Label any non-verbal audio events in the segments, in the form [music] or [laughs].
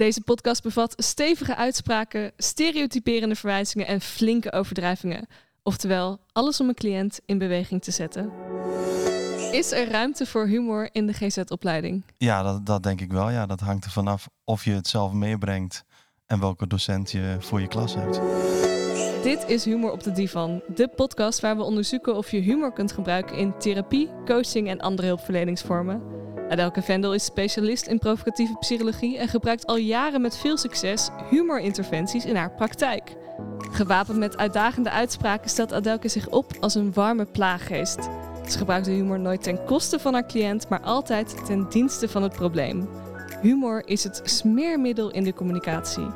Deze podcast bevat stevige uitspraken, stereotyperende verwijzingen en flinke overdrijvingen. Oftewel, alles om een cliënt in beweging te zetten. Is er ruimte voor humor in de GZ-opleiding? Ja, dat, dat denk ik wel. Ja, dat hangt er vanaf of je het zelf meebrengt en welke docent je voor je klas hebt. Dit is Humor op de Divan, de podcast waar we onderzoeken of je humor kunt gebruiken in therapie, coaching en andere hulpverleningsvormen. Adelke Vendel is specialist in provocatieve psychologie en gebruikt al jaren met veel succes humorinterventies in haar praktijk. Gewapend met uitdagende uitspraken stelt Adelke zich op als een warme plaaggeest. Ze gebruikt de humor nooit ten koste van haar cliënt, maar altijd ten dienste van het probleem. Humor is het smeermiddel in de communicatie.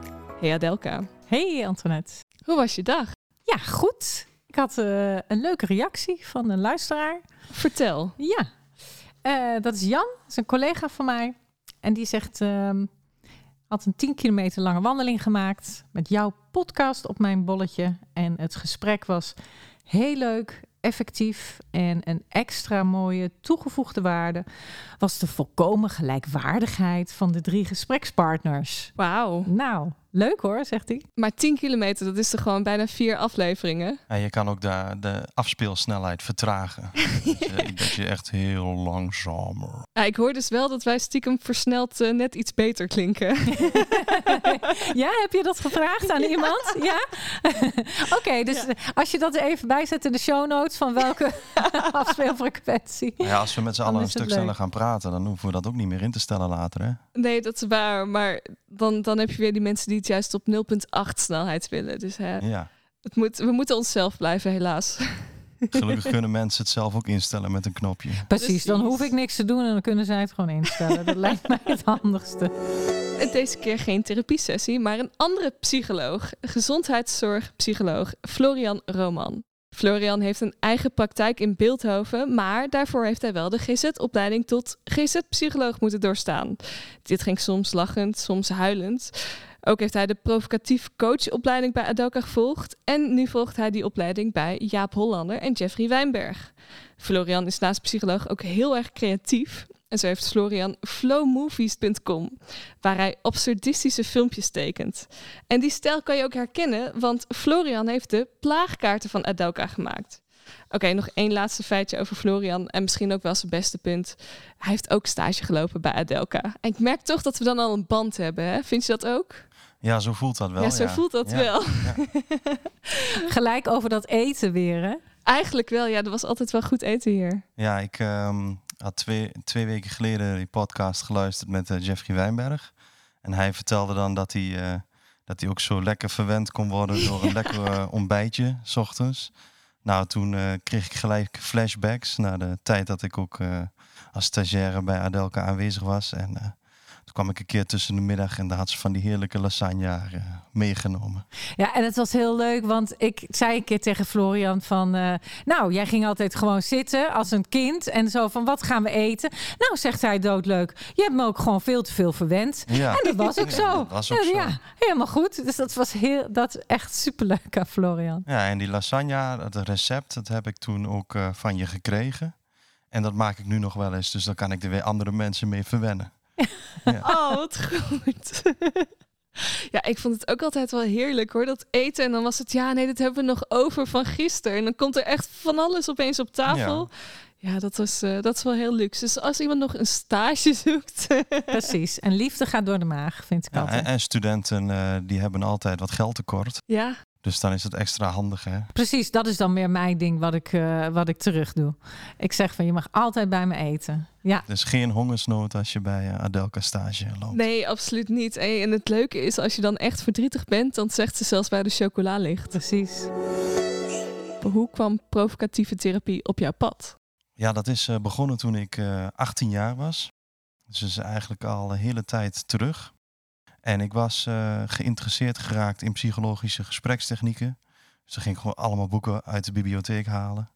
Hey Adelka. Hey Antoinette. Hoe was je dag? Ja, goed. Ik had uh, een leuke reactie van een luisteraar. Vertel. Ja, uh, dat is Jan, dat is een collega van mij. En die zegt, uh, had een 10 kilometer lange wandeling gemaakt met jouw podcast op mijn bolletje. En het gesprek was heel leuk, effectief en een extra mooie toegevoegde waarde was de volkomen gelijkwaardigheid van de drie gesprekspartners. Wauw. Nou, Leuk hoor, zegt hij. Maar 10 kilometer, dat is toch gewoon bijna vier afleveringen? En je kan ook de, de afspeelsnelheid vertragen. [laughs] dat, je, dat je echt heel langzamer. Ja, ik hoor dus wel dat wij stiekem versneld uh, net iets beter klinken. [laughs] ja, heb je dat gevraagd aan iemand? Ja? [laughs] Oké, okay, dus ja. als je dat er even bijzet in de show notes van welke afspeelfrequentie. Ja, als we met z'n allen een stuk sneller gaan praten, dan hoeven we dat ook niet meer in te stellen later. Hè? Nee, dat is waar. Maar dan, dan heb je weer die mensen die het juist op 0,8 snelheid willen. Dus hè, ja. het moet, we moeten onszelf blijven, helaas. Gelukkig kunnen [laughs] mensen het zelf ook instellen met een knopje. Precies, Precies, dan hoef ik niks te doen en dan kunnen zij het gewoon instellen. Dat lijkt [laughs] mij het handigste. En deze keer geen therapiesessie, maar een andere psycholoog, gezondheidszorgpsycholoog Florian Roman. Florian heeft een eigen praktijk in Beeldhoven, maar daarvoor heeft hij wel de GZ-opleiding tot GZ-psycholoog moeten doorstaan. Dit ging soms lachend, soms huilend. Ook heeft hij de provocatief coachopleiding bij Adoka gevolgd en nu volgt hij die opleiding bij Jaap Hollander en Jeffrey Wijnberg. Florian is naast psycholoog ook heel erg creatief en zo heeft Florian flowmovies.com, waar hij absurdistische filmpjes tekent. En die stijl kan je ook herkennen, want Florian heeft de plaagkaarten van Adelka gemaakt. Oké, nog één laatste feitje over Florian en misschien ook wel zijn beste punt. Hij heeft ook stage gelopen bij Adelka. En ik merk toch dat we dan al een band hebben, hè? Vind je dat ook? Ja, zo voelt dat wel. Ja, zo voelt dat wel. Ja. [laughs] Gelijk over dat eten weer, hè? Eigenlijk wel, ja. Er was altijd wel goed eten hier. Ja, ik um, had twee, twee weken geleden die podcast geluisterd met uh, Jeffrey Wijnberg. En hij vertelde dan dat hij, uh, dat hij ook zo lekker verwend kon worden door een [laughs] lekker uh, ontbijtje, s ochtends. Nou, toen kreeg ik gelijk flashbacks naar de tijd dat ik ook als stagiaire bij Adelka aanwezig was. En toen kwam ik een keer tussen de middag en daar had ze van die heerlijke lasagne uh, meegenomen. Ja, en het was heel leuk, want ik zei een keer tegen Florian van... Uh, nou, jij ging altijd gewoon zitten als een kind en zo van, wat gaan we eten? Nou, zegt hij doodleuk, je hebt me ook gewoon veel te veel verwend. Ja. En dat was ook [laughs] Ja, zo. dat was ook ja, zo. ja, helemaal goed. Dus dat was heel, dat echt superleuk aan Florian. Ja, en die lasagne, het recept, dat heb ik toen ook uh, van je gekregen. En dat maak ik nu nog wel eens, dus dan kan ik er weer andere mensen mee verwennen. Ja. [laughs] Oh, wat goed. [laughs] ja, ik vond het ook altijd wel heerlijk hoor, dat eten. En dan was het, ja, nee, dat hebben we nog over van gisteren. En dan komt er echt van alles opeens op tafel. Ja, ja dat, was, uh, dat is wel heel luxe. Dus als iemand nog een stage [laughs] zoekt. Precies, en liefde gaat door de maag, vind ik ja, altijd. En, en studenten, uh, die hebben altijd wat geld tekort. Ja. Dus dan is het extra handig, hè? Precies, dat is dan meer mijn ding wat ik, uh, wat ik terug doe. Ik zeg van, je mag altijd bij me eten. Ja. Dus geen hongersnood als je bij uh, Adelka stage loopt. Nee, absoluut niet. En het leuke is, als je dan echt verdrietig bent, dan zegt ze zelfs bij de chocola ligt. Precies. Hoe kwam provocatieve therapie op jouw pad? Ja, dat is uh, begonnen toen ik 18 jaar was. Dus is eigenlijk al een hele tijd terug. En ik was uh, geïnteresseerd geraakt in psychologische gesprekstechnieken. Dus dan ging ik gewoon allemaal boeken uit de bibliotheek halen.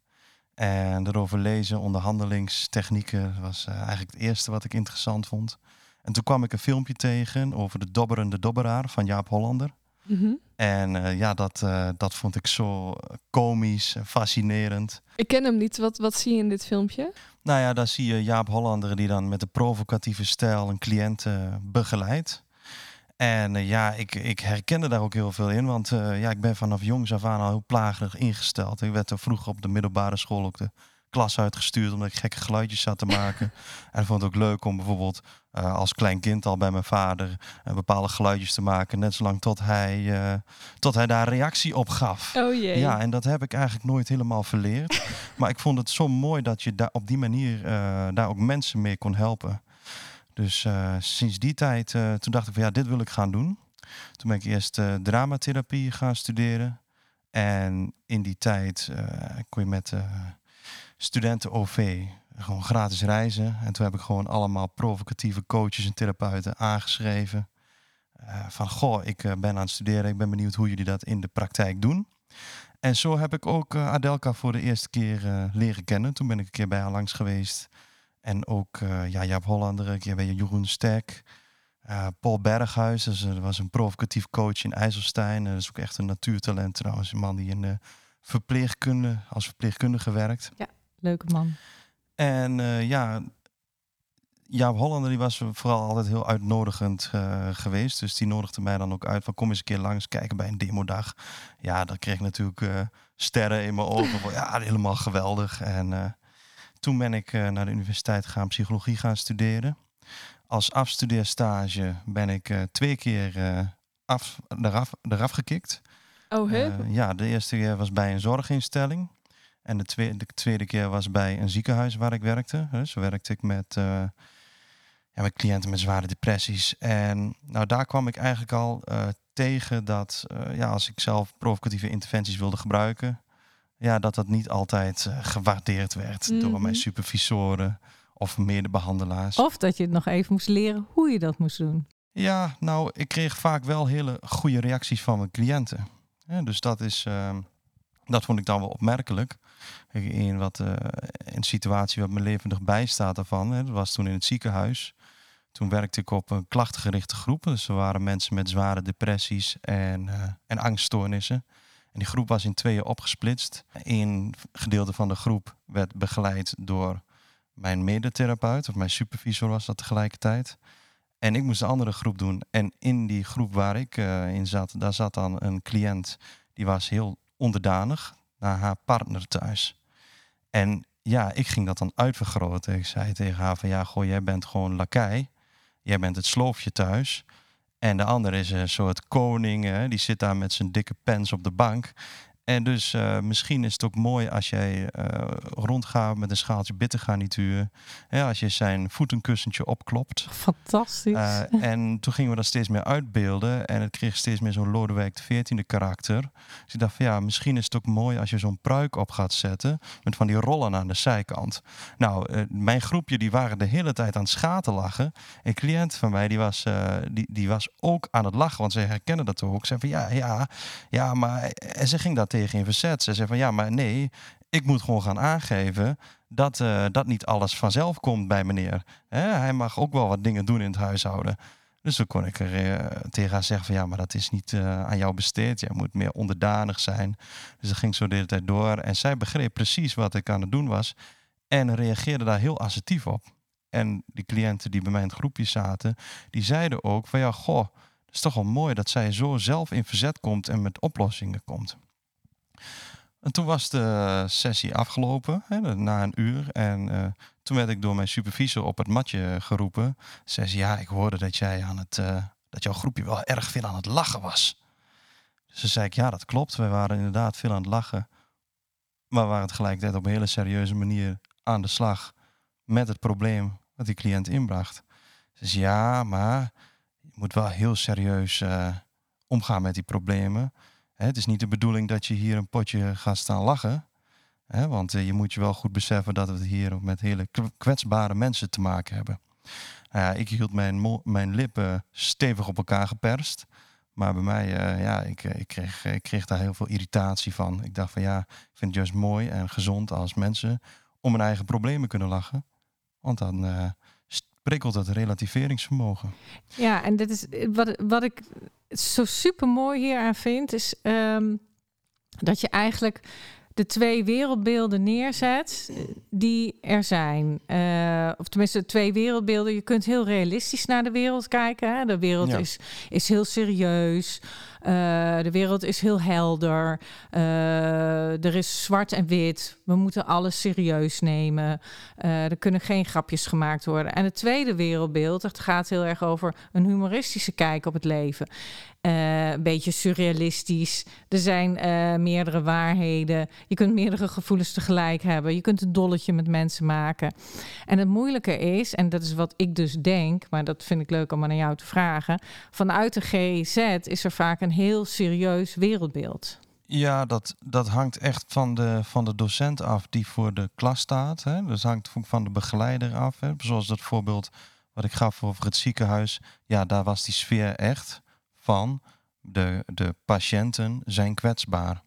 En erover lezen, onderhandelingstechnieken, was uh, eigenlijk het eerste wat ik interessant vond. En toen kwam ik een filmpje tegen over de dobberende dobberaar van Jaap Hollander. Mm -hmm. En uh, ja, dat, dat vond ik zo komisch en fascinerend. Ik ken hem niet. Wat, wat zie je in dit filmpje? Nou ja, daar zie je Jaap Hollander die dan met de provocatieve stijl een cliënt begeleidt. En eh, ja, ik, ik herkende daar ook heel veel in. Want eh, ja, ik ben vanaf jongs af aan al heel plagerig ingesteld. Ik werd er vroeger op de middelbare school ook de klas uitgestuurd omdat ik gekke geluidjes zat te maken. [laughs] en ik vond het ook leuk om bijvoorbeeld eh, als klein kind al bij mijn vader bepaalde geluidjes te maken. Net zolang tot hij, tot hij daar reactie op gaf. Oh jee. Ja, en dat heb ik eigenlijk nooit helemaal verleerd. [laughs] maar ik vond het zo mooi dat je daar op die manier daar ook mensen mee kon helpen. Dus uh, sinds die tijd, uh, toen dacht ik van ja, dit wil ik gaan doen. Toen ben ik eerst uh, dramatherapie gaan studeren. En in die tijd kon je met studenten OV gewoon gratis reizen. En toen heb ik gewoon allemaal provocatieve coaches en therapeuten aangeschreven. van goh, ik ben aan het studeren, ik ben benieuwd hoe jullie dat in de praktijk doen. En zo heb ik ook Adelka voor de eerste keer leren kennen. Toen ben ik een keer bij haar langs geweest. En ook uh, ja, Jaap Hollander, een keer bij Jeroen Stek. Uh, Paul Berghuis, dus, dat was een provocatief coach in IJsselstein. dat is ook echt een natuurtalent trouwens. Een man die in de verpleegkunde, als verpleegkundige werkt. Ja, leuke man. En uh, ja, Jaap Hollander die was vooral altijd heel uitnodigend uh, geweest. Dus die nodigde mij dan ook uit van kom eens een keer langs kijken bij een demodag. Ja, dan kreeg ik natuurlijk uh, sterren in mijn ogen. van, [laughs] ja, helemaal geweldig. En toen ben ik uh, naar de universiteit gaan psychologie gaan studeren. Als afstudeerstage ben ik uh, twee keer uh, af, eraf, eraf gekikt. Oh, he? ja, de eerste keer was bij een zorginstelling. En de tweede, de tweede keer was bij een ziekenhuis waar ik werkte. Dus werkte ik met, ja, met cliënten met zware depressies. En nou, daar kwam ik eigenlijk al tegen dat ja, als ik zelf provocatieve interventies wilde gebruiken, ja, dat dat niet altijd uh, gewaardeerd werd mm -hmm. door mijn supervisoren of medebehandelaars. Of dat je het nog even moest leren hoe je dat moest doen. Ja, nou, ik kreeg vaak wel hele goede reacties van mijn cliënten. Ja, dus dat is, uh, dat vond ik dan wel opmerkelijk. In wat uh, een situatie wat me levendig bijstaat daarvan. Hè, dat was toen in het ziekenhuis. Toen werkte ik op een klachtgerichte groep. Dus er waren mensen met zware depressies en, en angststoornissen. Die groep was in tweeën opgesplitst. Eén gedeelte van de groep werd begeleid door mijn medetherapeut, of mijn supervisor was dat tegelijkertijd. En ik moest de andere groep doen. En in die groep waar ik uh, in zat, daar zat dan een cliënt die was heel onderdanig naar haar partner thuis. En ja, ik ging dat dan uitvergroten. Ik zei tegen haar van ja, goh, jij bent gewoon lakij. Jij bent het sloofje thuis. En de andere is een soort koning, hè? die zit daar met zijn dikke pens op de bank. En dus uh, misschien is het ook mooi als jij uh, rondgaat met een schaaltje bittergarnituur. Ja, als je zijn voetenkussentje opklopt. Fantastisch. Uh, en toen gingen we dat steeds meer uitbeelden. En het kreeg steeds meer zo'n Lodewijk de XIV karakter. Dus ik dacht van ja, misschien is het ook mooi als je zo'n pruik op gaat zetten. Met van die rollen aan de zijkant. Nou, mijn groepje die waren de hele tijd aan het schaten lachen. Een cliënt van mij die was, die, die was ook aan het lachen. Want ze herkennen dat ook. Ze zei van ja, ja, ja, maar... En ze ging dat tegen in verzet. Ze zei van ja, maar nee, ik moet gewoon gaan aangeven dat, uh, dat niet alles vanzelf komt bij meneer. Hij mag ook wel wat dingen doen in het huishouden. Dus toen kon ik er uh, tegen haar zeggen van ja, maar dat is niet uh, aan jou besteed. Jij moet meer onderdanig zijn. Dus dat ging zo de hele tijd door. En zij begreep precies wat ik aan het doen was. En reageerde daar heel assertief op. En die cliënten die bij mij in het groepje zaten, die zeiden ook van ja, goh, het is toch wel mooi dat zij zo zelf in verzet komt en met oplossingen komt. En toen was de sessie afgelopen, hè, na een uur. En uh, toen werd ik door mijn supervisor op het matje geroepen. Ze zei, ja, ik hoorde dat jij aan het, uh, dat jouw groepje wel erg veel aan het lachen was. Dus toen zei ik, ja, dat klopt. Wij waren inderdaad veel aan het lachen. Maar we waren tegelijkertijd op een hele serieuze manier aan de slag met het probleem dat die cliënt inbracht. Ze zei, ja, maar je moet wel heel serieus uh, omgaan met die problemen. Het is niet de bedoeling dat je hier een potje gaat staan lachen. Hè, want je moet je wel goed beseffen dat we hier met hele kwetsbare mensen te maken hebben. Ja, ik hield mijn, mijn lippen stevig op elkaar geperst. Maar bij mij, uh, ja, ik, ik, kreeg, ik kreeg daar heel veel irritatie van. Ik dacht van ja, ik vind het juist mooi en gezond als mensen om hun eigen problemen kunnen lachen. Want dan uh, prikkelt het relativeringsvermogen. Ja, en dit is wat, wat ik zo super mooi hier aan vind, is um, dat je eigenlijk de twee wereldbeelden neerzet die er zijn. Eh, of tenminste, twee wereldbeelden. Je kunt heel realistisch naar de wereld kijken. Hè? De wereld Ja. is, is heel serieus. Eh, de wereld is heel helder. Eh, er is zwart en wit. We moeten alles serieus nemen. Er kunnen geen grapjes gemaakt worden. En het tweede wereldbeeld, dat gaat heel erg over een humoristische kijk op het leven. Eh, een beetje surrealistisch. Er zijn eh, meerdere waarheden. Je kunt meerdere gevoelens tegelijk hebben. Je kunt een dolletje met mensen maken. En het moeilijke is, en dat is wat ik dus denk, maar dat vind ik leuk om aan jou te vragen. Vanuit de GZ is er vaak een heel serieus wereldbeeld. Ja, dat, dat hangt echt van de, van de docent af die voor de klas staat. Hè. Dat hangt van de begeleider af. Hè. Zoals dat voorbeeld wat ik gaf over het ziekenhuis. Ja, daar was die sfeer echt van de, de patiënten zijn kwetsbaar.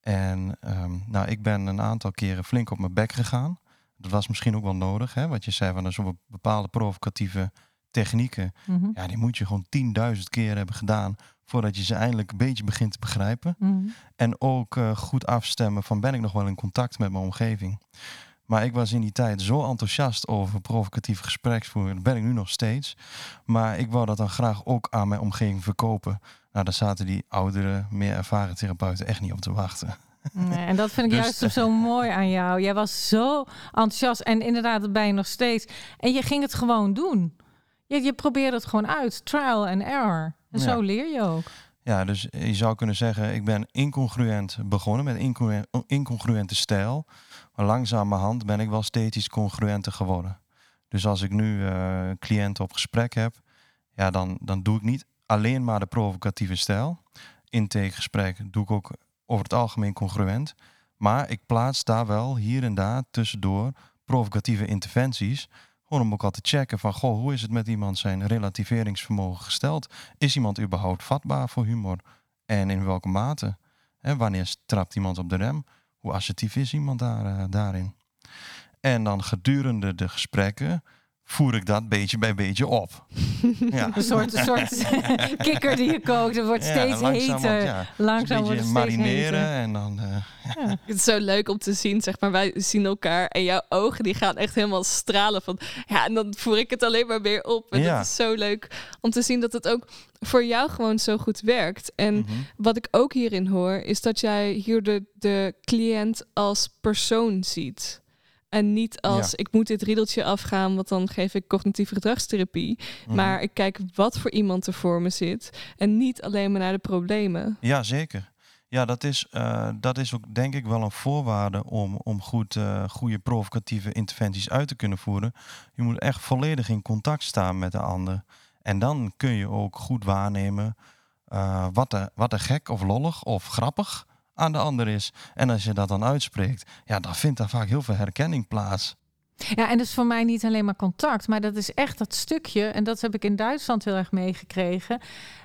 En ehm, nou, ik ben een aantal keren flink op mijn bek gegaan. Dat was misschien ook wel nodig, hè, wat je zei van zo'n bepaalde provocatieve technieken. Mhm. Ja, die moet je gewoon 10.000 keer hebben gedaan voordat je ze eindelijk een beetje begint te begrijpen. Mhm. En ook eh, goed afstemmen van ben ik nog wel in contact met mijn omgeving. Maar ik was in die tijd zo enthousiast over provocatieve gespreksvoering. Dat ben ik nu nog steeds. Maar ik wou dat dan graag ook aan mijn omgeving verkopen. Nou, daar zaten die oudere, meer ervaren therapeuten echt niet op te wachten. Nee, en dat vind ik [laughs] Dus- juist zo mooi aan jou. Jij was zo enthousiast en inderdaad, dat ben je nog steeds. En je ging het gewoon doen. Je, je probeerde het gewoon uit. Trial and error. En zo leer je ook. Ja, dus je zou kunnen zeggen, ik ben incongruent begonnen met incongruent, incongruente stijl. Maar langzamerhand ben ik wel steeds iets congruenter geworden. Dus als ik nu eh, cliënten op gesprek heb, ja, dan, dan doe ik niet alleen maar de provocatieve stijl. Intakegesprek doe ik ook over het algemeen congruent. Maar ik plaats daar wel hier en daar tussendoor provocatieve interventies. Gewoon om ook al te checken van, goh, hoe is het met iemand zijn relativeringsvermogen gesteld? Is iemand überhaupt vatbaar voor humor? En in welke mate? Wanneer trapt iemand op de rem? Hoe assertief is iemand daar, eh, daarin? En dan gedurende de gesprekken voer ik dat beetje bij beetje op. [laughs] ja. Een soort, een soort [laughs] kikker die je kookt. Het wordt Ja, steeds langzaam, heter. Ja, Langzaam een wordt het steeds marineren heter. en dan... eh, Het is zo leuk om te zien, zeg maar. Wij zien elkaar en jouw ogen die gaan echt helemaal stralen van... Ja, en dan voer ik het alleen maar weer op. En Ja. dat is zo leuk om te zien dat het ook voor jou gewoon zo goed werkt. En mhm. wat ik ook hierin hoor, is dat jij hier de, de cliënt als persoon ziet. En niet als ik moet dit riedeltje afgaan, want dan geef ik cognitieve gedragstherapie. Mhm. Maar ik kijk wat voor iemand er voor me zit. En niet alleen maar naar de problemen. Ja, zeker. Ja, dat is, eh, dat is ook denk ik wel een voorwaarde om, om goed, eh, goede provocatieve interventies uit te kunnen voeren. Je moet echt volledig in contact staan met de ander. En dan kun je ook goed waarnemen eh, wat, er, wat er gek of lollig of grappig aan de ander is. En als je dat dan uitspreekt, ja, dan vindt daar vaak heel veel herkenning plaats. Ja, en dat is voor mij niet alleen maar contact, maar dat is echt dat stukje, en dat heb ik in Duitsland heel erg meegekregen,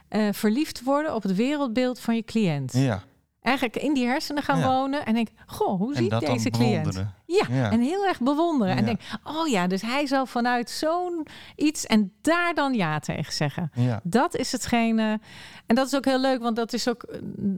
eh, verliefd worden op het wereldbeeld van je cliënt. Ja, Eigenlijk in die hersenen gaan Ja. wonen en denk, goh, hoe ziet deze cliënt? Ja, Ja. en heel erg bewonderen. En denk, oh ja, dus hij zal vanuit zo'n iets en daar dan ja tegen zeggen. Ja. Dat is hetgene. En dat is ook heel leuk, want dat is ook,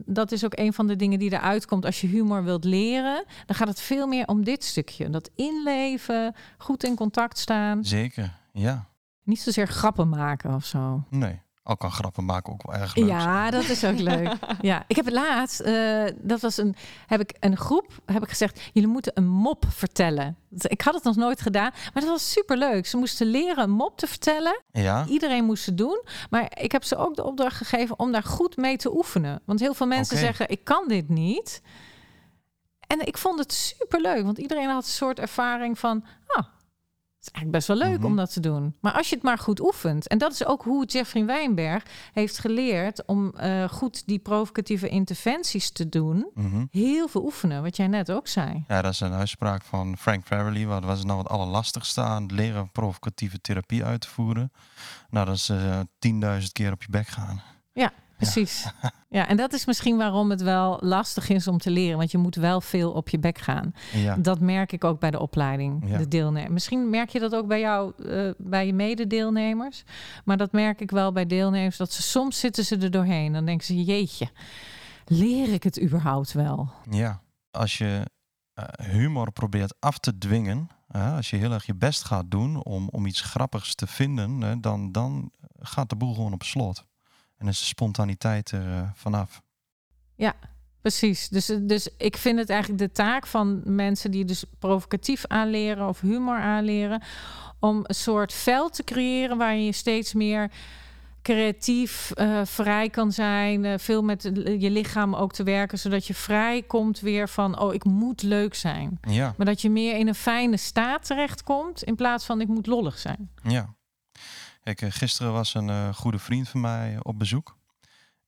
dat is ook een van de dingen die eruit komt. Als je humor wilt leren, dan gaat het veel meer om dit stukje. Dat inleven, goed in contact staan. Zeker, ja. Niet zozeer grappen maken of zo. Nee, al kan grappen maken ook wel erg leuk. Ja, dat is ook leuk. [laughs] Ja, ik heb het laatst, eh, dat was een, heb ik een groep, heb ik gezegd, jullie moeten een mop vertellen. Ik had het nog nooit gedaan, maar dat was super leuk. Ze moesten leren een mop te vertellen. Ja, Iedereen moest het doen. Maar ik heb ze ook de opdracht gegeven om daar goed mee te oefenen. Want heel veel mensen zeggen, ik kan dit niet. En ik vond het super leuk, want iedereen had een soort ervaring van, ah, is eigenlijk best wel leuk Mhm. om dat te doen. Maar als je het maar goed oefent, en dat is ook hoe Jeffrey Wijnberg heeft geleerd om eh, goed die provocatieve interventies te doen. mhm. Heel veel oefenen, wat jij net ook zei. Ja, dat is een uitspraak van Frank Farrelly. Wat was nou het allerlastigste aan het leren provocatieve therapie uit te voeren? Nou, dat is eh 10.000 keer op je bek gaan. Precies. [laughs] Ja. en dat is misschien waarom het wel lastig is om te leren. Want je moet wel veel op je bek gaan. Ja, Dat merk ik ook bij de opleiding, Ja. de deelnemers. Misschien merk je dat ook bij jou, eh, bij je mededeelnemers. Maar dat merk ik wel bij deelnemers, dat ze soms zitten ze er doorheen. Dan denken ze, jeetje, leer ik het überhaupt wel? ja. als je eh, humor probeert af te dwingen, als je heel erg je best gaat doen om, om iets grappigs te vinden, dan, dan gaat de boel gewoon op slot. En is de spontaniteit er eh, vanaf. Precies. Dus, dus ik vind het eigenlijk de taak van mensen die dus provocatief aanleren of humor aanleren, om een soort veld te creëren waar je steeds meer creatief eh, vrij kan zijn, eh, veel met je lichaam ook te werken, zodat je vrij komt weer van, oh, ik moet leuk zijn. Ja, Maar dat je meer in een fijne staat terechtkomt in plaats van ik moet lollig zijn. ja. Kijk, eh, gisteren was een eh, goede vriend van mij op bezoek.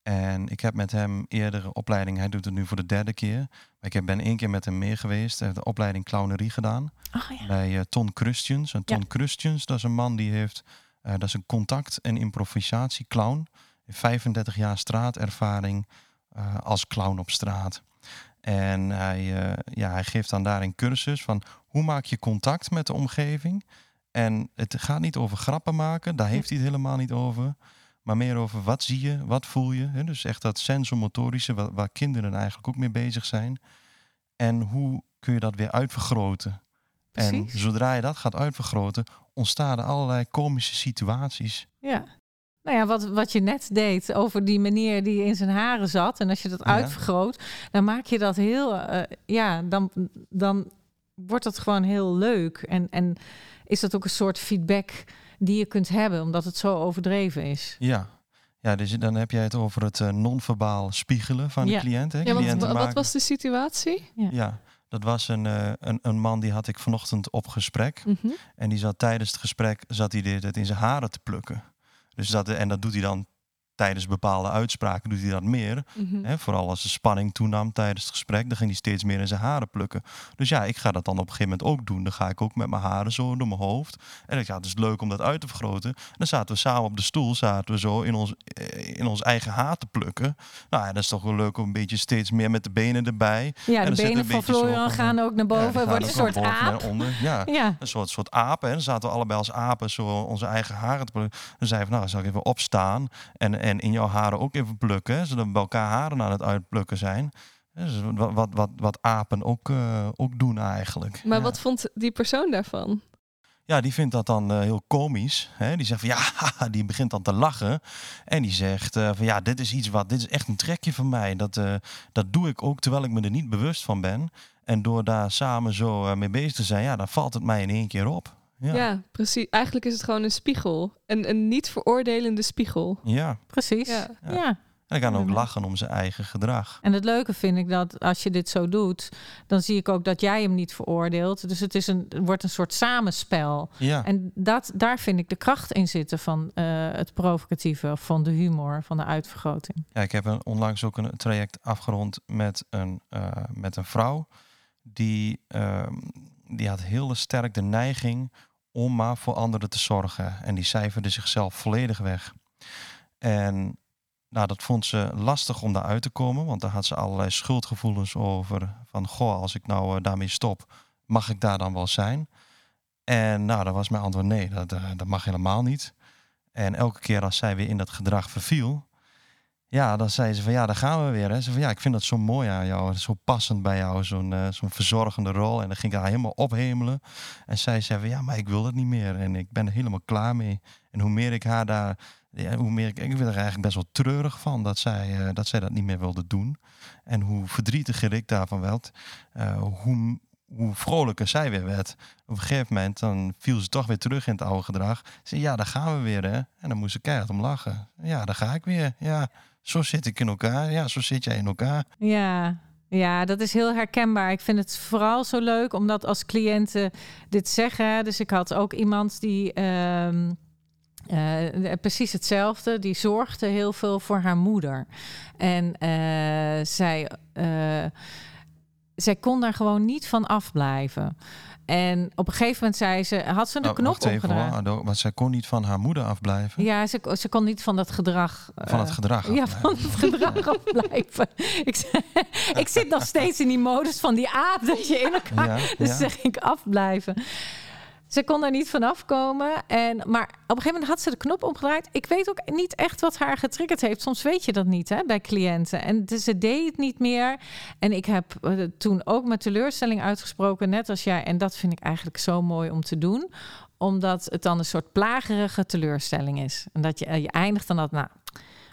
En ik heb met hem eerdere opleiding, hij doet het nu voor de derde keer. Maar ik heb- ben één keer met hem mee geweest, hij heeft de opleiding clownerie gedaan. Oh ja. bij eh, Ton Christians. En Ton Ja. Christians, dat is een man die heeft, dat is een contact- en improvisatieclown. Heeft 35 jaar straatervaring als clown op straat. En hij, ja, hij geeft dan daar een cursus van hoe maak je contact met de omgeving. En het gaat niet over grappen maken, daar heeft hij het helemaal niet over. Maar meer over wat zie je, wat voel je. Hè? Dus echt dat sensomotorische, waar, waar kinderen eigenlijk ook mee bezig zijn. En hoe kun je dat weer uitvergroten? En Precies. zodra je dat gaat uitvergroten, ontstaan er allerlei komische situaties. Ja. Nou ja, wat, wat je net deed over die meneer die in zijn haren zat. En als je dat Ja. uitvergroot, dan maak je dat heel. eh, ja, dan, dan wordt dat gewoon heel leuk. En, en is dat ook een soort feedback die je kunt hebben, omdat het zo overdreven is. Ja. Ja, dus dan heb jij het over het eh, non-verbaal spiegelen van Ja. de cliënt. Hè? Ja, want wat was de situatie? Ja, dat was een, eh, een, een man die had ik vanochtend op gesprek. Mhm. En die zat tijdens het gesprek zat hij tijd in zijn haren te plukken. Dus dat, en dat doet hij dan tijdens bepaalde uitspraken doet hij dat meer. Mhm. Hè, vooral als de spanning toenam tijdens het gesprek, dan ging hij steeds meer in zijn haren plukken. Dus ja, ik ga dat dan op een gegeven moment ook doen. Dan ga ik ook met mijn haren zo door mijn hoofd. En ik ja, het is leuk om dat uit te vergroten. En dan zaten we samen op de stoel, zaten we zo in ons, eh, in ons eigen haar te plukken. Nou ja, dat is toch wel leuk om een beetje steeds meer met de benen erbij. Ja, En de benen van Florian gaan ook naar Ja, boven. Het wordt een soort aap. onder. Ja. Ja, Een soort, soort apen. En dan zaten we allebei als apen zo onze eigen haren te plukken. Dan zei hij van, nou, zal ik even opstaan en, en in jouw haren ook even plukken. Zodat we bij elkaar haren aan het uitplukken zijn. Dus wat, wat, wat, wat apen ook, eh, ook doen eigenlijk. Maar ja. wat vond die persoon daarvan? Ja, die vindt dat dan eh, heel komisch. Hè? Die zegt van ja, [laughs] die begint dan te lachen. En die zegt eh, van ja, dit is iets wat, dit is echt een trekje van mij. Dat, dat doe ik ook terwijl ik me er niet bewust van ben. En door daar samen zo mee bezig te zijn, ja, dan valt het mij in één keer op. Ja. Ja, precies. Eigenlijk is het gewoon een spiegel. Een, een niet veroordelende spiegel. ja. precies. Ja. Ja. Ja. En hij kan ook lachen om zijn eigen gedrag. En het leuke vind ik dat als je dit zo doet, dan zie ik ook dat jij hem niet veroordeelt. Dus het, is een, het wordt een soort samenspel. Ja, En dat, daar vind ik de kracht in zitten van eh, het provocatieve, van de humor, van de uitvergroting. ja ik heb een, onlangs ook een traject afgerond met een, eh, met een vrouw. Die, ehm, die had heel sterk de neiging om maar voor anderen te zorgen. En die cijferde zichzelf volledig weg. En nou, dat vond ze lastig om daaruit te komen, want daar had ze allerlei schuldgevoelens over. Van, goh, als ik nou eh, daarmee stop, mag ik daar dan wel zijn? En nou, dat was mijn antwoord nee, dat, eh, dat mag helemaal niet. En elke keer als zij weer in dat gedrag verviel, ja, dan zei ze van ja, daar gaan we weer. Hè. Ze van ja, ik vind dat zo mooi aan jou, zo passend bij jou, zo'n eh, zo'n verzorgende rol. En dan ging ik haar helemaal ophemelen. En zij zei van ja, maar ik wil het niet meer en ik ben er helemaal klaar mee. En hoe meer ik haar daar, hoe meer ik, ik werd er eigenlijk best wel treurig van dat zij, eh, dat zij dat niet meer wilde doen. En hoe verdrietiger ik daarvan werd, eh, hoe, hoe vrolijker zij weer werd. Op een gegeven moment dan viel ze toch weer terug in het oude gedrag. Ze zei, ja, daar gaan we weer, hè. En dan moest ze keihard om lachen. Ja, daar ga ik weer. Ja, zo zit ik in elkaar. Ja, zo zit jij in elkaar. Ja. Ja, dat is heel herkenbaar. Ik vind het vooral zo leuk omdat als cliënten dit zeggen. Dus ik had ook iemand die ehm, eh, precies hetzelfde. Die zorgde heel veel voor haar moeder. En eh, zij, eh, zij kon daar gewoon niet van afblijven. En op een gegeven moment zei ze, had ze de Nou, knop omgedraaid. hoor, Ado, want zij kon niet van haar moeder afblijven. Ja, ze, ze kon niet van dat gedrag. Van het eh, gedrag Ja, van het gedrag [laughs] afblijven. ik, ik zit nog steeds in die modus van die aap dat je in elkaar. Ja, [laughs] Dus zeg ik afblijven. Ze kon daar niet vanaf komen. En, maar op een gegeven moment had ze de knop omgedraaid. Ik weet ook niet echt wat haar getriggerd heeft. Soms weet je dat niet hè, bij cliënten. En dus ze deed het niet meer. En ik heb uh, toen ook met teleurstelling uitgesproken, net als jij. En dat vind ik eigenlijk zo mooi om te doen omdat het dan een soort plagerige teleurstelling is. En dat je, uh, je eindigt dan dat, nou,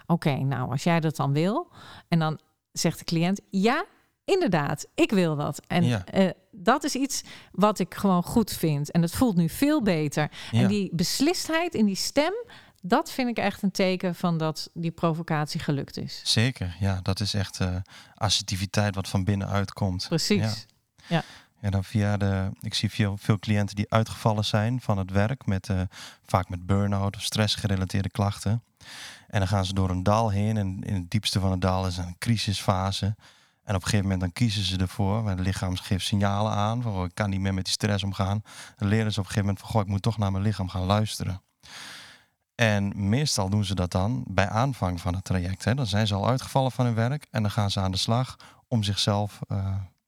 oké, nou, als jij dat dan wil. En dan zegt de cliënt, ja, inderdaad, ik wil dat. En ja. uh, dat is iets wat ik gewoon goed vind. En het voelt nu veel beter. Ja. En die beslistheid in die stem, dat vind ik echt een teken van dat die provocatie gelukt is. Zeker, ja, dat is echt uh, assertiviteit wat van binnenuit komt. Precies. Ja. ja. En dan via de, ik zie veel, veel cliënten die uitgevallen zijn van het werk, met, uh, vaak met burn-out of stressgerelateerde klachten. En dan gaan ze door een dal heen en in het diepste van het dal is een crisisfase. En op een gegeven moment dan kiezen ze ervoor. Het lichaam geeft signalen aan van oh, ik kan niet meer met die stress omgaan. Dan leren ze op een gegeven moment van goh, ik moet toch naar mijn lichaam gaan luisteren. En meestal doen ze dat dan bij aanvang van het traject. Hè. Dan zijn ze al uitgevallen van hun werk en dan gaan ze aan de slag om zichzelf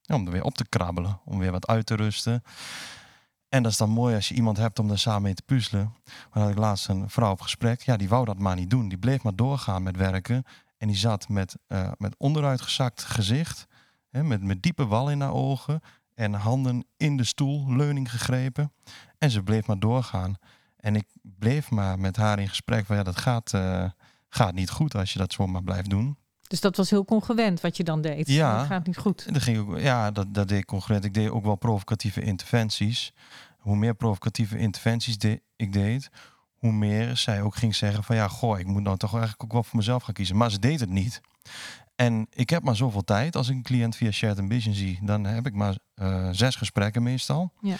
ja, om er weer op te krabbelen, om weer wat uit te rusten. En dat is dan mooi als je iemand hebt om daar samen mee te puzzelen. Maar had ik laatst een vrouw op gesprek, ja, die wou dat maar niet doen. Die bleef maar doorgaan met werken. En die zat met, uh, met onderuitgezakt gezicht, hè, met, met diepe wal in haar ogen en handen in de stoel, leuning gegrepen. En ze bleef maar doorgaan. En ik bleef maar met haar in gesprek van ja, dat gaat, uh, gaat niet goed als je dat zomaar blijft doen. Dus dat was heel congruent wat je dan deed. Ja, dat gaat niet goed. Dat ging ook, ja, dat, dat deed ik congruent. Ik deed ook wel provocatieve interventies. Hoe meer provocatieve interventies de, ik deed, hoe meer zij ook ging zeggen van ja, goh, ik moet nou toch eigenlijk ook wel voor mezelf gaan kiezen. Maar ze deed het niet. En ik heb maar zoveel tijd. Als ik een cliënt via Shared Ambition zie, dan heb ik maar uh, zes gesprekken meestal. Ja.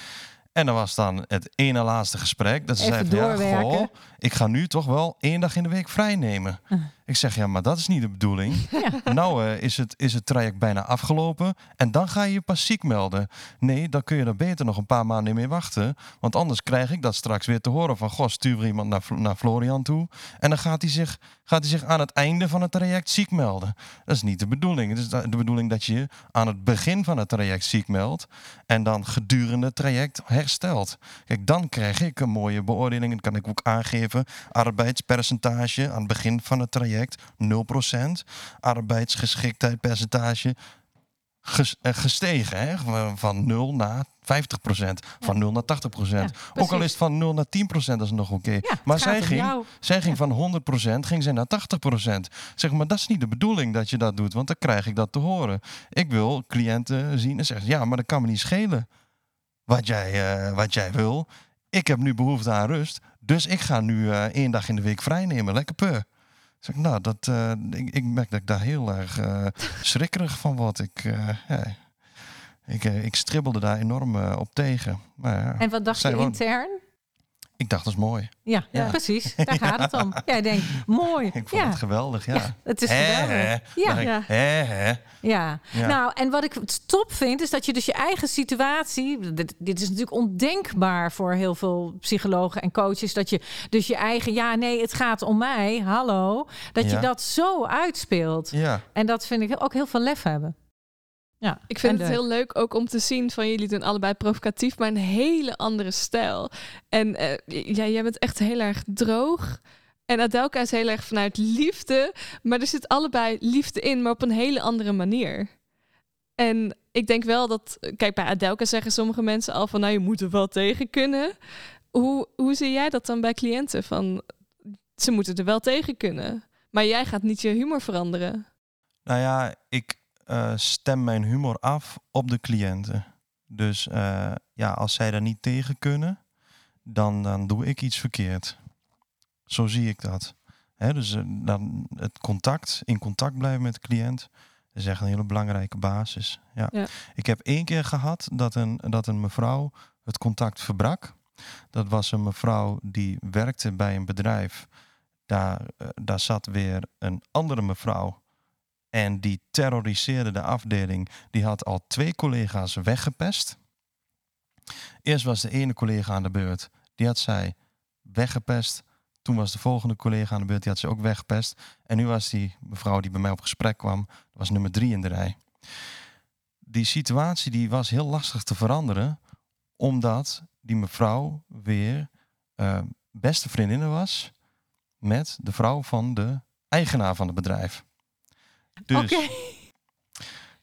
En dan was dan het ene laatste gesprek. Dat ze zei van, ja, goh, ik ga nu toch wel één dag in de week vrij nemen. Uh. Ik zeg, ja, maar dat is niet de bedoeling. [laughs] Ja. Nou uh, is, het, is het traject bijna afgelopen. En dan ga je je pas ziek melden. Nee, dan kun je er beter nog een paar maanden mee wachten. Want anders krijg ik dat straks weer te horen van... Goh, stuur er iemand naar, naar Florian toe. En dan gaat hij, zich, gaat hij zich aan het einde van het traject ziek melden. Dat is niet de bedoeling. Het is de bedoeling dat je je aan het begin van het traject ziek meldt. En dan gedurende het traject herstelt. Kijk, dan krijg ik een mooie beoordeling. En kan ik ook aangeven arbeidspercentage aan het begin van het traject. 0%. Arbeidsgeschiktheidpercentage gestegen. Hè? Van 0 naar 50% Van ja. 0 naar 80 ja, Ook al is het van 0 naar 10 dat is nog oké. Okay. Ja, maar zij ging, zij ging van 100% ging zij naar 80% Zeg maar, dat is niet de bedoeling dat je dat doet. Want dan krijg ik dat te horen. Ik wil cliënten zien en zeggen... ja, maar dat kan me niet schelen wat jij, uh, wat jij wil. Ik heb nu behoefte aan rust. Dus ik ga nu uh, één dag in de week vrij nemen. Lekker peur. Zeg, nou, dat, uh, ik, ik, merk dat ik daar heel erg uh, schrikkerig van word. Ik, uh, ja, ik, ik stribbelde daar enorm op tegen. Maar, ja, en wat dacht je intern? Ik dacht, dat is mooi. Ja, ja. precies. Daar gaat het om. [laughs] Jij denkt, mooi. Ik vond ja. het geweldig, ja. het is geweldig. Ja. Hè. ja. Nou, en wat ik top vind, is dat je dus je eigen situatie... Dit, dit, is natuurlijk ondenkbaar voor heel veel psychologen en coaches... dat je dus je eigen, ja, nee, het gaat om mij, hallo... dat je dat zo uitspeelt. Ja. En dat vind ik ook heel veel lef hebben. Ja, ik vind het heel leuk ook om te zien van jullie doen allebei provocatief, maar een hele andere stijl. En uh, ja, jij bent echt heel erg droog. En Adelka is heel erg vanuit liefde, maar er zit allebei liefde in, maar op een hele andere manier. En ik denk wel dat, kijk, bij Adelka zeggen sommige mensen al van, nou, je moet er wel tegen kunnen. Hoe, hoe zie jij dat dan bij cliënten? Van, ze moeten er wel tegen kunnen, maar jij gaat niet je humor veranderen. Nou ja, ik, uh, stem mijn humor af op de cliënten. Dus uh, ja, als zij daar niet tegen kunnen, dan, dan doe ik iets verkeerd. Zo zie ik dat. Hè, dus uh, dan het contact, in contact blijven met de cliënt, is echt een hele belangrijke basis. Ja. ja. Ik heb één keer gehad dat een, dat een mevrouw het contact verbrak. Dat was een mevrouw die werkte bij een bedrijf. Daar, daar zat weer een andere mevrouw en die terroriseerde de afdeling. Die had al twee collega's weggepest. Eerst was de ene collega aan de beurt. Die had zij weggepest. Toen was de volgende collega aan de beurt. Die had ze ook weggepest. En nu was die mevrouw die bij mij op gesprek kwam. was nummer drie in de rij. Die situatie die was heel lastig te veranderen. Omdat die mevrouw weer eh, beste vriendinnen was met de vrouw van de eigenaar van het bedrijf. Dus, Oké. [laughs]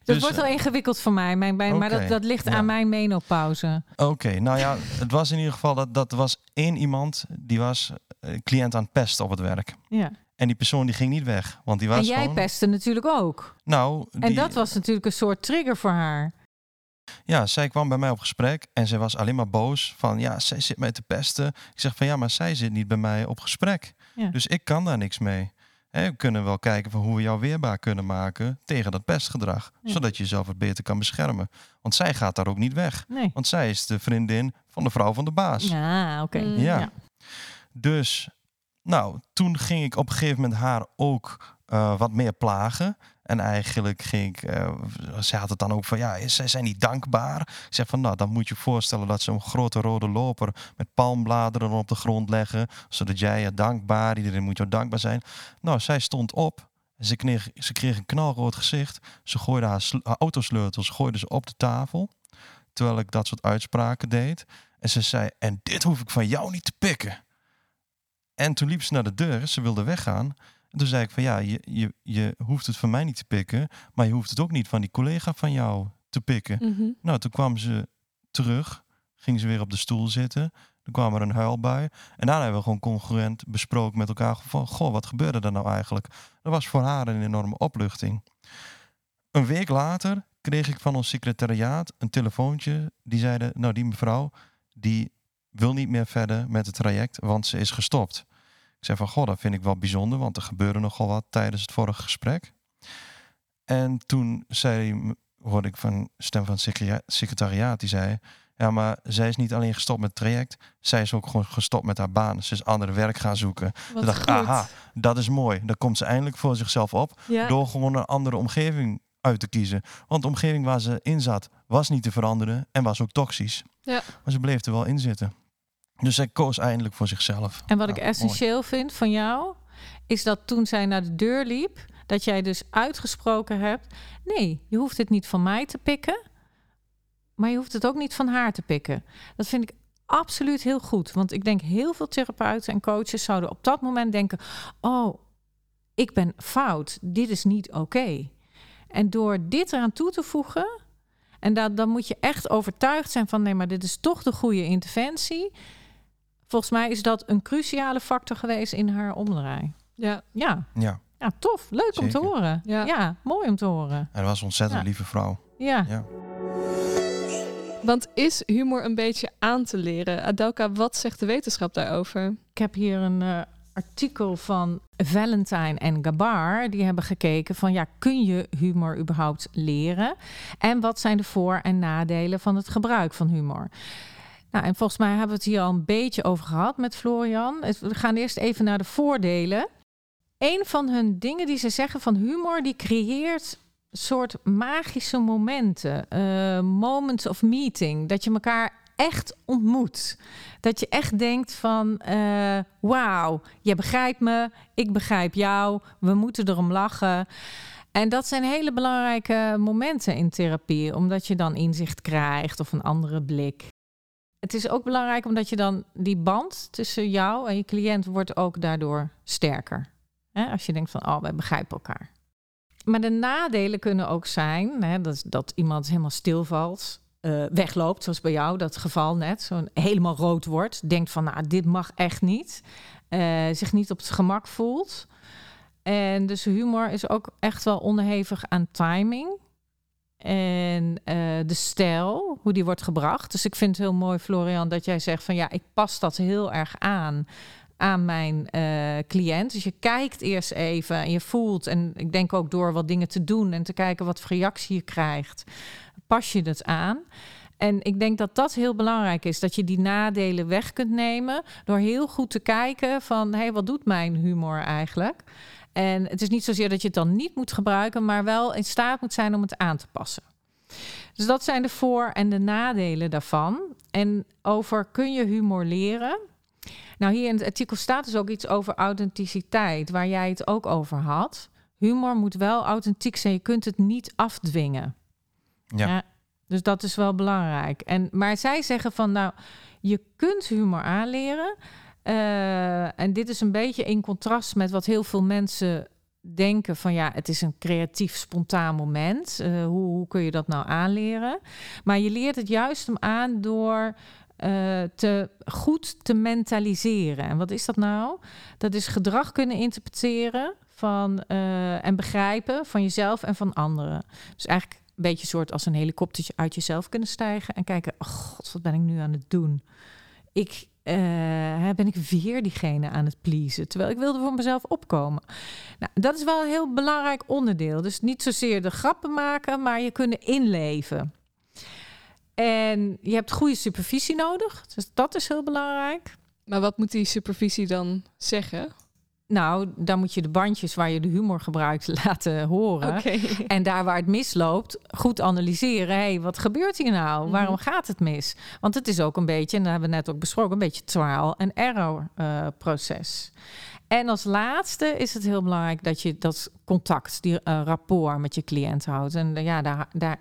Dat dus, wordt wel eh, ingewikkeld voor mij, mijn, mijn- maar dat, dat ligt ja. aan mijn menopauze. Oké, nou ja, het was in ieder geval dat dat was één iemand die was eh, cliënt aan het pesten op het werk. Ja. En die persoon die ging niet weg, want die was En jij gewoon... pestte natuurlijk ook. Nou, En die- dat was natuurlijk een soort trigger voor haar. Ja, zij kwam bij mij op gesprek en zij was alleen maar boos van ja, zij zit mij te pesten. Ik zeg van ja, maar zij zit niet bij mij op gesprek. Ja. Dus ik kan daar niks mee. Hè, we kunnen wel kijken van hoe we jou weerbaar kunnen maken tegen dat pestgedrag. Ja. Zodat je jezelf wat beter kan beschermen. Want zij gaat daar ook niet weg. Nee. Want zij is de vriendin van de vrouw van de baas. Ja, oké. Mm. Ja. Ja. Dus, nou, toen ging ik op een gegeven moment haar ook eh, wat meer plagen. En eigenlijk ging ik, eh, ze had het dan ook van, ja, zij zijn niet dankbaar. Ik zeg van, nou, dan moet je voorstellen dat ze een grote rode loper met palmbladeren op de grond leggen. Zodat jij je dankbaar, iedereen moet jou dankbaar zijn. Nou, zij stond op. Ze kreeg, ze kreeg een knalrood gezicht. Ze gooide haar, haar autosleutels gooide ze op de tafel. Terwijl ik dat soort uitspraken deed. En ze zei, en dit hoef ik van jou niet te pikken. En toen liep ze naar de deur, ze wilde weggaan. En toen zei ik van ja, je, je, je hoeft het van mij niet te pikken, maar je hoeft het ook niet van die collega van jou te pikken. Mhm. Nou, toen kwam ze terug, ging ze weer op de stoel zitten. Toen kwam er een huilbui. En daarna hebben we gewoon congruent besproken met elkaar van, goh, wat gebeurde er nou eigenlijk? Dat was voor haar een enorme opluchting. Een week later kreeg ik van ons secretariaat een telefoontje. Die zeiden, nou die mevrouw, die wil niet meer verder met het traject, want ze is gestopt. Ik zei van, goh, dat vind ik wel bijzonder, want er gebeurde nogal wat tijdens het vorige gesprek. En toen zei, hoorde ik van stem van het secretariaat, die zei, ja, maar zij is niet alleen gestopt met het traject, zij is ook gewoon gestopt met haar baan. Ze is andere werk gaan zoeken. Wat Toen dacht aha, dat is mooi. Dan komt ze eindelijk voor zichzelf op Ja. door gewoon een andere omgeving uit te kiezen. Want de omgeving waar ze in zat was niet te veranderen en was ook toxisch. Ja. Maar ze bleef er wel in zitten. Dus zij koos eindelijk voor zichzelf. En wat ik mooi. essentieel vind van jou, is dat toen zij naar de deur liep, dat jij dus uitgesproken hebt: nee, je hoeft het niet van mij te pikken, maar je hoeft het ook niet van haar te pikken. Dat vind ik absoluut heel goed, want ik denk heel veel therapeuten en coaches zouden op dat moment denken: oh, ik ben fout, dit is niet oké. En door dit eraan toe te voegen, en dat, dan moet je echt overtuigd zijn van nee, maar dit is toch de goede interventie. Volgens mij is dat een cruciale factor geweest in haar omdraai. Ja. Ja, Ja, ja tof. Leuk om te horen. Ja. Ja. mooi om te horen. en was een ontzettend Ja. lieve vrouw. Ja. Ja. Want is humor een beetje aan te leren? Adelka, wat zegt de wetenschap daarover? Ik heb hier een eh, artikel van Valentine en Gabar. Die hebben gekeken van ja, kun je humor überhaupt leren? En wat zijn de voor- en nadelen van het gebruik van humor? Nou, en volgens mij hebben we het hier al een beetje over gehad met Florian. We gaan eerst even naar de voordelen. Een van hun dingen die ze zeggen van humor, die creëert soort magische momenten, eh, moments of meeting, dat je elkaar echt ontmoet. Dat je echt denkt van, eh, wauw, je begrijpt me, ik begrijp jou, we moeten erom lachen. En dat zijn hele belangrijke momenten in therapie, omdat je dan inzicht krijgt of een andere blik. Het is ook belangrijk omdat je dan die band tussen jou en je cliënt wordt ook daardoor sterker. Hè? Als je denkt van, oh, wij begrijpen elkaar. Maar de nadelen kunnen ook zijn hè, dat, dat iemand helemaal stilvalt, eh, wegloopt, zoals bij jou, dat geval net, zo helemaal rood wordt, denkt van, nou, dit mag echt niet, eh, zich niet op het gemak voelt. En dus humor is ook echt wel onderhevig aan timing. En eh, de stijl, hoe die wordt gebracht. Dus ik vind het heel mooi, Florian, dat jij zegt van ja, ik pas dat heel erg aan aan mijn eh, cliënt. Dus je kijkt eerst even en je voelt. En ik denk ook door wat dingen te doen en te kijken wat voor reactie je krijgt, pas je het aan. En ik denk dat dat heel belangrijk is, dat je die nadelen weg kunt nemen door heel goed te kijken van hé, hey, wat doet mijn humor eigenlijk? En het is niet zozeer dat je het dan niet moet gebruiken, maar wel in staat moet zijn om het aan te passen. Dus dat zijn de voor- en de nadelen daarvan. En over kun je humor leren? Nou, hier in het artikel staat dus ook iets over authenticiteit, waar jij het ook over had. Humor moet wel authentiek zijn, je kunt het niet afdwingen. Ja. Dus dat is wel belangrijk. En, maar zij zeggen van, nou, je kunt humor aanleren. Eh, en dit is een beetje in contrast met wat heel veel mensen denken van ja, het is een creatief, spontaan moment. Uh, hoe, hoe, kun je dat nou aanleren? Maar je leert het juist hem aan door uh, te goed te mentaliseren. En wat is dat nou? Dat is gedrag kunnen interpreteren van, en begrijpen van jezelf en van anderen. Dus eigenlijk een beetje soort als een helikoptertje uit jezelf kunnen stijgen en kijken, oh god, wat ben ik nu aan het doen? Ik, uh, ben ik weer diegene aan het pleasen, terwijl ik wilde voor mezelf opkomen. Nou, dat is wel een heel belangrijk onderdeel. Dus niet zozeer de grappen maken, maar je kunnen inleven. En je hebt goede supervisie nodig, dus dat is heel belangrijk. Maar wat moet die supervisie dan zeggen? Nou, dan moet je de bandjes waar je de humor gebruikt [laughs] laten horen. Okay. En daar waar het misloopt, goed analyseren. Hé, hey, wat gebeurt hier nou? Mhm. Waarom gaat het mis? Want het is ook een beetje, en dat hebben we net ook besproken, een beetje trial en error uh, proces. En als laatste is het heel belangrijk dat je dat contact, die uh, rapport met je cliënt houdt. En uh, ja, daar, daar,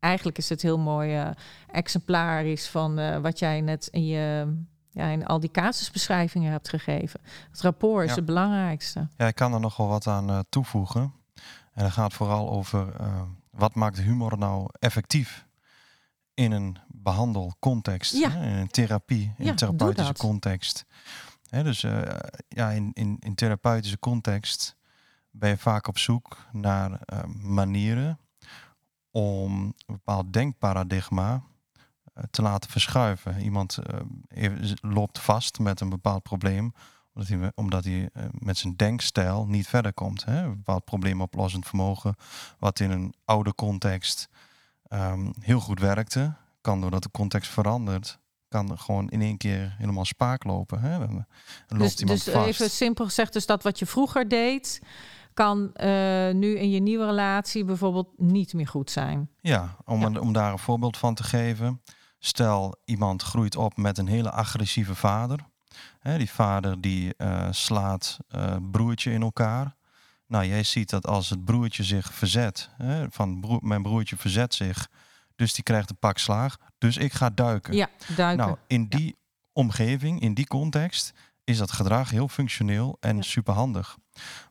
eigenlijk is het heel mooi exemplarisch van wat jij net in je ja, in al die casusbeschrijvingen hebt gegeven. Het rapport is Ja. het belangrijkste. Ja, ik kan er nog wel wat aan eh, toevoegen. En dat gaat vooral over eh, wat maakt humor nou effectief in een behandelcontext, Ja. hè, in een therapie, in Ja, een therapeutische context. Hè, dus eh, ja, in, in, in therapeutische context ben je vaak op zoek naar manieren om een bepaald denkparadigma te laten verschuiven. Iemand eh, loopt vast met een bepaald probleem omdat hij, omdat hij eh, met zijn denkstijl niet verder komt. Hè? Een bepaald probleemoplossend vermogen, wat in een oude context ehm, heel goed werkte, kan doordat de context verandert, kan gewoon in één keer helemaal spaak lopen. Hè? Dan loopt Dus, iemand dus vast. even simpel gezegd, dus dat wat je vroeger deed, kan eh, nu in je nieuwe relatie bijvoorbeeld niet meer goed zijn. Ja, om, Ja. een- om daar een voorbeeld van te geven. Stel, iemand groeit op met een hele agressieve vader. Hè, die vader die eh, slaat eh, broertje in elkaar. Nou, jij ziet dat als het broertje zich verzet, hè, van broer, mijn broertje verzet zich, dus die krijgt een pak slaag, dus ik ga duiken. Ja, duiken. nou, in die omgeving, in die context, is dat gedrag heel functioneel en Ja. superhandig.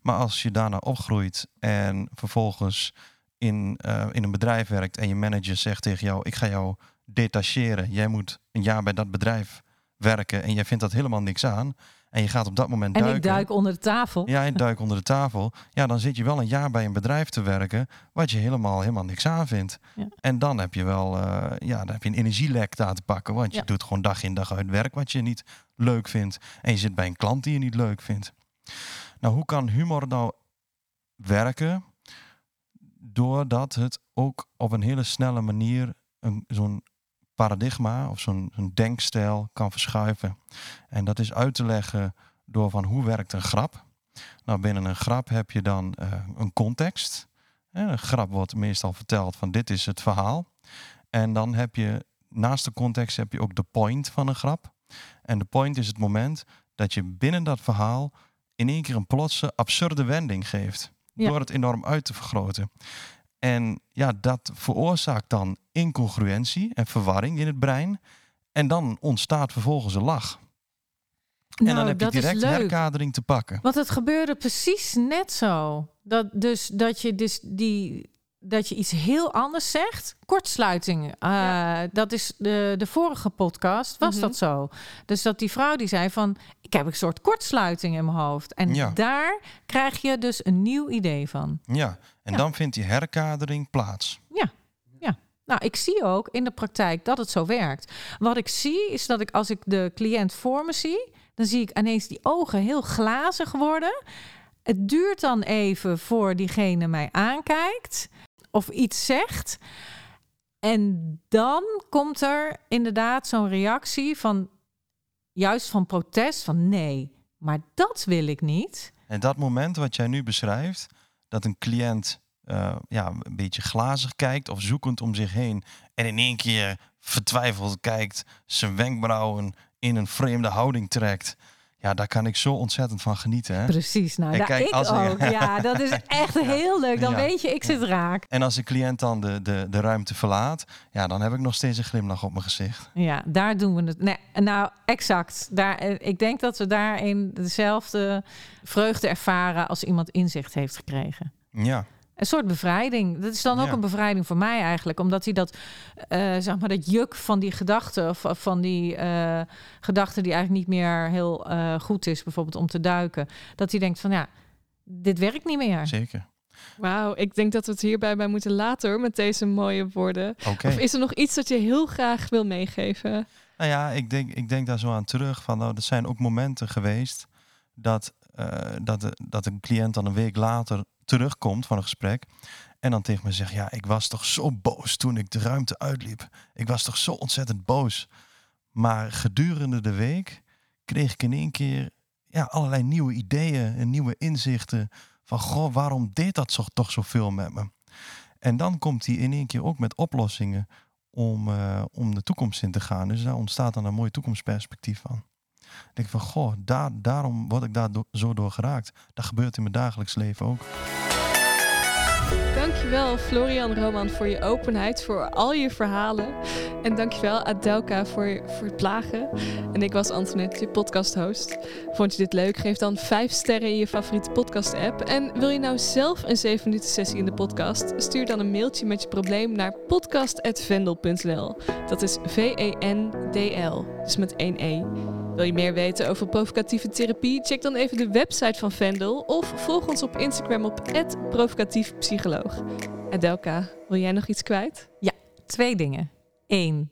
Maar als je daarna opgroeit en vervolgens in, eh, in een bedrijf werkt en je manager zegt tegen jou: Ik ga jou detacheren. Jij moet een jaar bij dat bedrijf werken en jij vindt dat helemaal niks aan. En je gaat op dat moment en duiken. ik duik onder de tafel. Ja, en duik onder de tafel. Ja, dan zit je wel een jaar bij een bedrijf te werken wat je helemaal, helemaal niks aan vindt. Ja. En dan heb je wel eh, ja, dan heb je een energielek daar te pakken. Want je doet gewoon dag in dag uit werk wat je niet leuk vindt. En je zit bij een klant die je niet leuk vindt. Nou, hoe kan humor nou werken? Doordat het ook op een hele snelle manier een, zo'n paradigma of zo'n denkstijl kan verschuiven. En dat is uit te leggen door van hoe werkt een grap. Nou, binnen een grap heb je dan eh, een context. En een grap wordt meestal verteld van dit is het verhaal. En dan heb je naast de context heb je ook de point van een grap. En de point is het moment dat je binnen dat verhaal in één keer een plotse absurde wending geeft. Ja. Door het enorm uit te vergroten. En ja, dat veroorzaakt dan incongruentie en verwarring in het brein. En dan ontstaat vervolgens een lach. en dan Nou, heb je direct herkadering te pakken. Want het gebeurde precies net zo. Dat, dus dat je dus die dat je iets heel anders zegt. Kortsluiting. eh, Ja. Dat is de, de vorige podcast. Was Mhm. dat zo? Dus dat die vrouw die zei van... ik heb een soort kortsluiting in mijn hoofd. En Ja. daar krijg je dus een nieuw idee van. Ja, en Ja. dan vindt die herkadering plaats. Nou, ik zie ook in de praktijk dat het zo werkt. Wat ik zie is dat ik als ik de cliënt voor me zie, dan zie ik ineens die ogen heel glazig worden. Het duurt dan even voor diegene mij aankijkt of iets zegt. En dan komt er inderdaad zo'n reactie van juist van protest van nee, maar dat wil ik niet. En dat moment wat jij nu beschrijft, dat een cliënt eh, ja, een beetje glazig kijkt of zoekend om zich heen en in één keer vertwijfeld kijkt, zijn wenkbrauwen in een vreemde houding trekt. Ja, daar kan ik zo ontzettend van genieten. Hè? Precies, nou, daar, kijk, ik als ik- ook. Ja, dat is [laughs] echt heel leuk. Dan Ja. weet je, ik zit raak. En als de cliënt dan de, de, de ruimte verlaat, ja, dan heb ik nog steeds een glimlach op mijn gezicht. Ja, daar doen we het. Nee, nou, exact. Daar, eh, ik denk dat we daarin dezelfde vreugde ervaren als iemand inzicht heeft gekregen. Ja, Een soort bevrijding. Dat is dan ook Ja. een bevrijding voor mij eigenlijk. Omdat hij dat, eh, zeg maar, dat juk van die gedachten... of van die eh gedachten die eigenlijk niet meer heel eh, goed is... bijvoorbeeld om te duiken... dat hij denkt van, ja, dit werkt niet meer. zeker. Wauw, ik denk dat we het hierbij bij moeten laten hoor, met deze mooie woorden. Oké. Of is er nog iets dat je heel graag wil meegeven? Nou ja, ik denk, ik denk daar zo aan terug. Van, nou, er zijn ook momenten geweest dat, dat, de, dat een cliënt dan een week later terugkomt van een gesprek. En dan tegen me zegt, ja, ik was toch zo boos toen ik de ruimte uitliep. Ik was toch zo ontzettend boos. Maar gedurende de week kreeg ik in één keer ja, allerlei nieuwe ideeën en nieuwe inzichten. Van, goh, waarom deed dat toch zoveel met me? En dan komt hij in één keer ook met oplossingen om, eh, om de toekomst in te gaan. Dus daar ontstaat dan een mooi toekomstperspectief van. Ik denk van, goh, daar, daarom word ik daar zo door geraakt. Dat gebeurt in mijn dagelijks leven ook. Dankjewel Florian Roman voor je openheid, voor al je verhalen. En dankjewel Adelka voor, voor het plagen. En ik was Antoinette, je podcast-host. Vond je dit leuk? Geef dan 5 sterren in je favoriete podcast-app. En wil je nou zelf een 7 minuten sessie in de podcast? Stuur dan een mailtje met je probleem naar podcast.vendel.nl. Dat is V-E-N-D-L, dus met één E. Wil je meer weten over provocatieve therapie? Check dan even de website van Vendel of volg ons op Instagram op provocatiefpsycholoog. Adelka, wil jij nog iets kwijt? Twee dingen. Eén,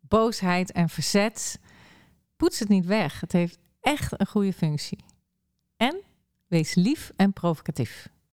boosheid en verzet. Poets het niet weg. Het heeft echt een goede functie. En wees lief en provocatief.